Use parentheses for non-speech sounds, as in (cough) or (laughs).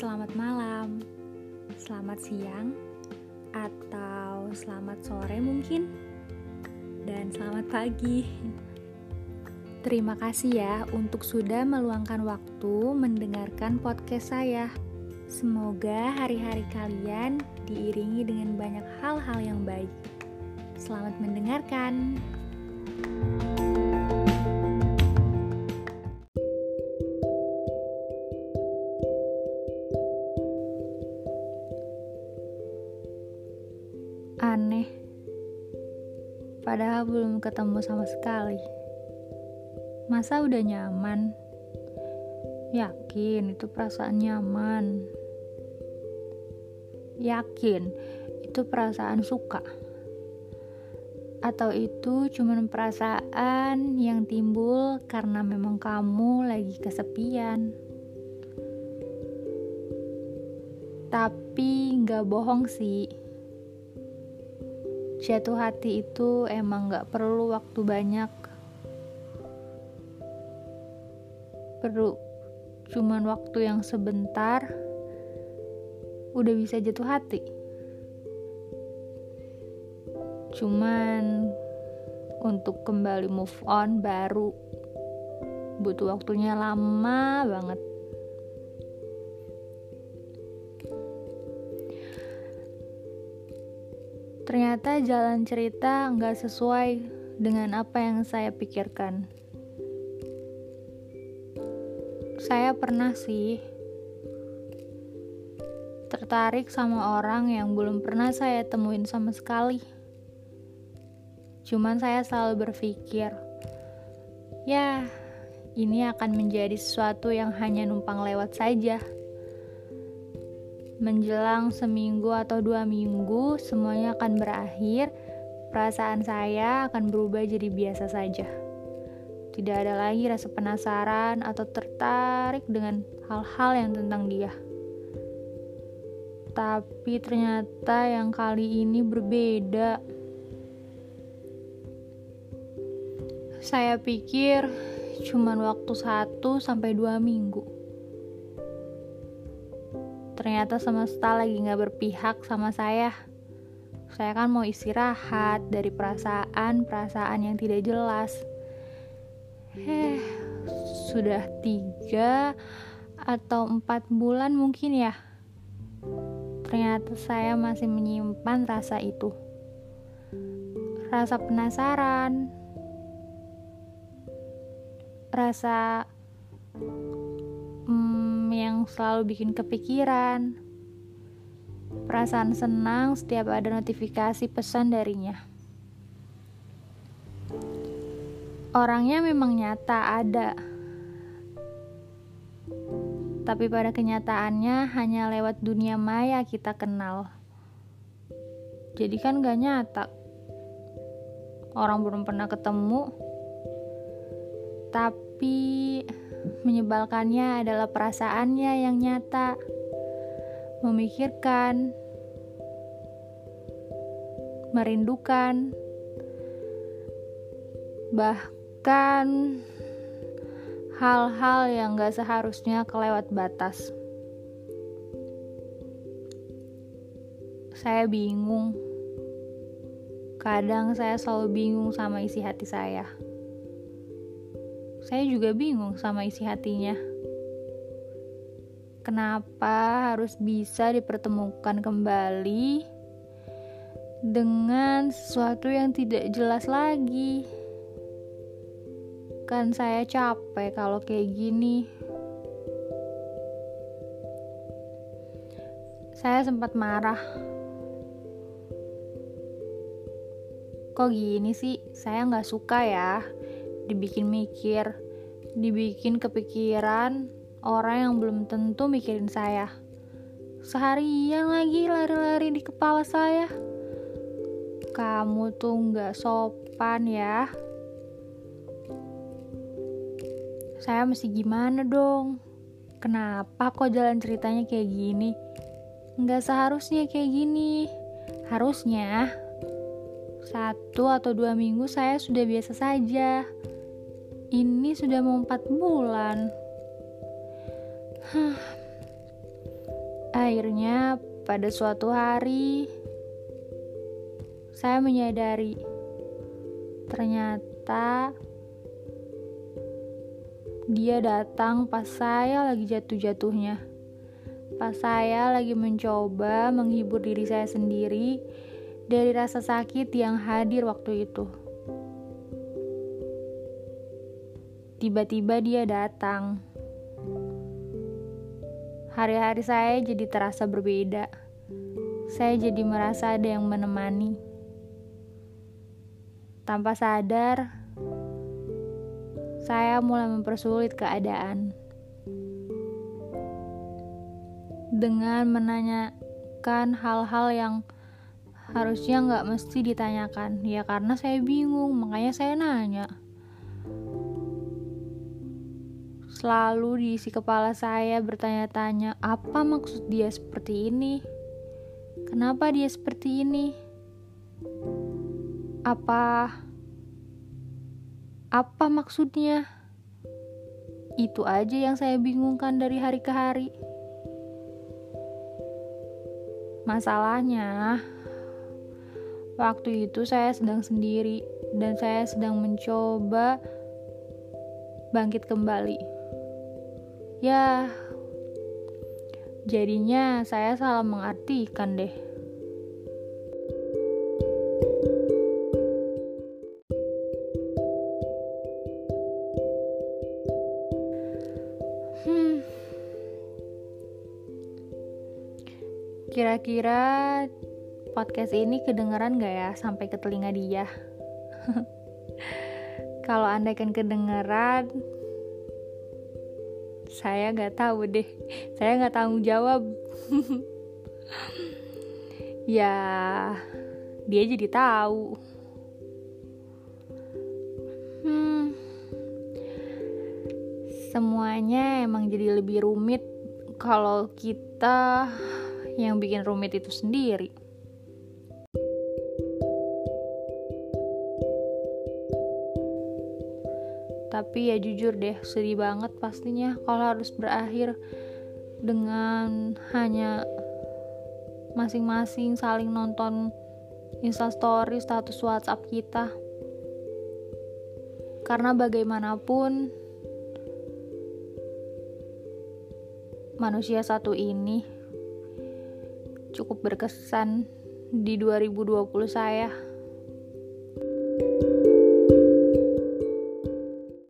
Selamat malam, selamat siang, atau selamat sore mungkin, dan selamat pagi. Terima kasih ya untuk sudah meluangkan waktu mendengarkan podcast saya. Semoga hari-hari kalian diiringi dengan banyak hal-hal yang baik. Selamat mendengarkan. Padahal belum ketemu sama sekali. Masa udah nyaman? Yakin itu perasaan nyaman? Yakin itu perasaan suka? Atau itu cuma perasaan yang timbul karena memang kamu lagi kesepian? Tapi nggak bohong sih jatuh hati itu emang gak perlu waktu banyak. Perlu cuman waktu yang sebentar udah bisa jatuh hati. Cuman untuk kembali move on baru butuh waktunya lama banget Ternyata jalan cerita nggak sesuai dengan apa yang saya pikirkan. Saya pernah sih tertarik sama orang yang belum pernah saya temuin sama sekali. Cuman saya selalu berpikir, ya ini akan menjadi sesuatu yang hanya numpang lewat saja. Menjelang seminggu atau dua minggu, semuanya akan berakhir. Perasaan saya akan berubah jadi biasa saja. Tidak ada lagi rasa penasaran atau tertarik dengan hal-hal yang tentang dia. Tapi ternyata yang kali ini berbeda. Saya pikir cuman waktu satu sampai dua minggu ternyata semesta lagi gak berpihak sama saya. Saya kan mau istirahat dari perasaan-perasaan yang tidak jelas. Eh, sudah tiga atau empat bulan mungkin ya. Ternyata saya masih menyimpan rasa itu. Rasa penasaran, rasa yang selalu bikin kepikiran. Perasaan senang setiap ada notifikasi pesan darinya. Orangnya memang nyata ada. Tapi pada kenyataannya hanya lewat dunia maya kita kenal. Jadi kan gak nyata. Orang belum pernah ketemu. Tapi Menyebalkannya adalah perasaannya yang nyata, memikirkan, merindukan, bahkan hal-hal yang gak seharusnya kelewat batas. Saya bingung. Kadang saya selalu bingung sama isi hati saya saya juga bingung sama isi hatinya. Kenapa harus bisa dipertemukan kembali dengan sesuatu yang tidak jelas lagi? Kan saya capek kalau kayak gini. Saya sempat marah. Kok gini sih? Saya nggak suka ya dibikin mikir, dibikin kepikiran orang yang belum tentu mikirin saya. Seharian lagi lari-lari di kepala saya. Kamu tuh nggak sopan ya. Saya mesti gimana dong? Kenapa kok jalan ceritanya kayak gini? Nggak seharusnya kayak gini. Harusnya satu atau dua minggu saya sudah biasa saja. Ini sudah mau empat bulan. Akhirnya, pada suatu hari, saya menyadari ternyata dia datang pas saya lagi jatuh-jatuhnya. Pas saya lagi mencoba menghibur diri saya sendiri dari rasa sakit yang hadir waktu itu. Tiba-tiba dia datang. Hari-hari saya jadi terasa berbeda. Saya jadi merasa ada yang menemani. Tanpa sadar, saya mulai mempersulit keadaan. Dengan menanyakan hal-hal yang harusnya nggak mesti ditanyakan. Ya karena saya bingung, makanya saya nanya. Selalu diisi kepala saya bertanya-tanya, apa maksud dia seperti ini? Kenapa dia seperti ini? Apa apa maksudnya? Itu aja yang saya bingungkan dari hari ke hari. Masalahnya, waktu itu saya sedang sendiri dan saya sedang mencoba bangkit kembali. Ya, jadinya saya salah mengartikan deh. Hmm. Kira-kira podcast ini kedengeran gak ya sampai ke telinga dia? (laughs) Kalau anda kan kedengeran, saya nggak tahu deh. Saya nggak tanggung jawab. (laughs) ya, dia jadi tahu. semuanya emang jadi lebih rumit kalau kita yang bikin rumit itu sendiri. Tapi ya jujur deh, sedih banget pastinya kalau harus berakhir dengan hanya masing-masing saling nonton instastory status WhatsApp kita. Karena bagaimanapun manusia satu ini cukup berkesan di 2020 saya.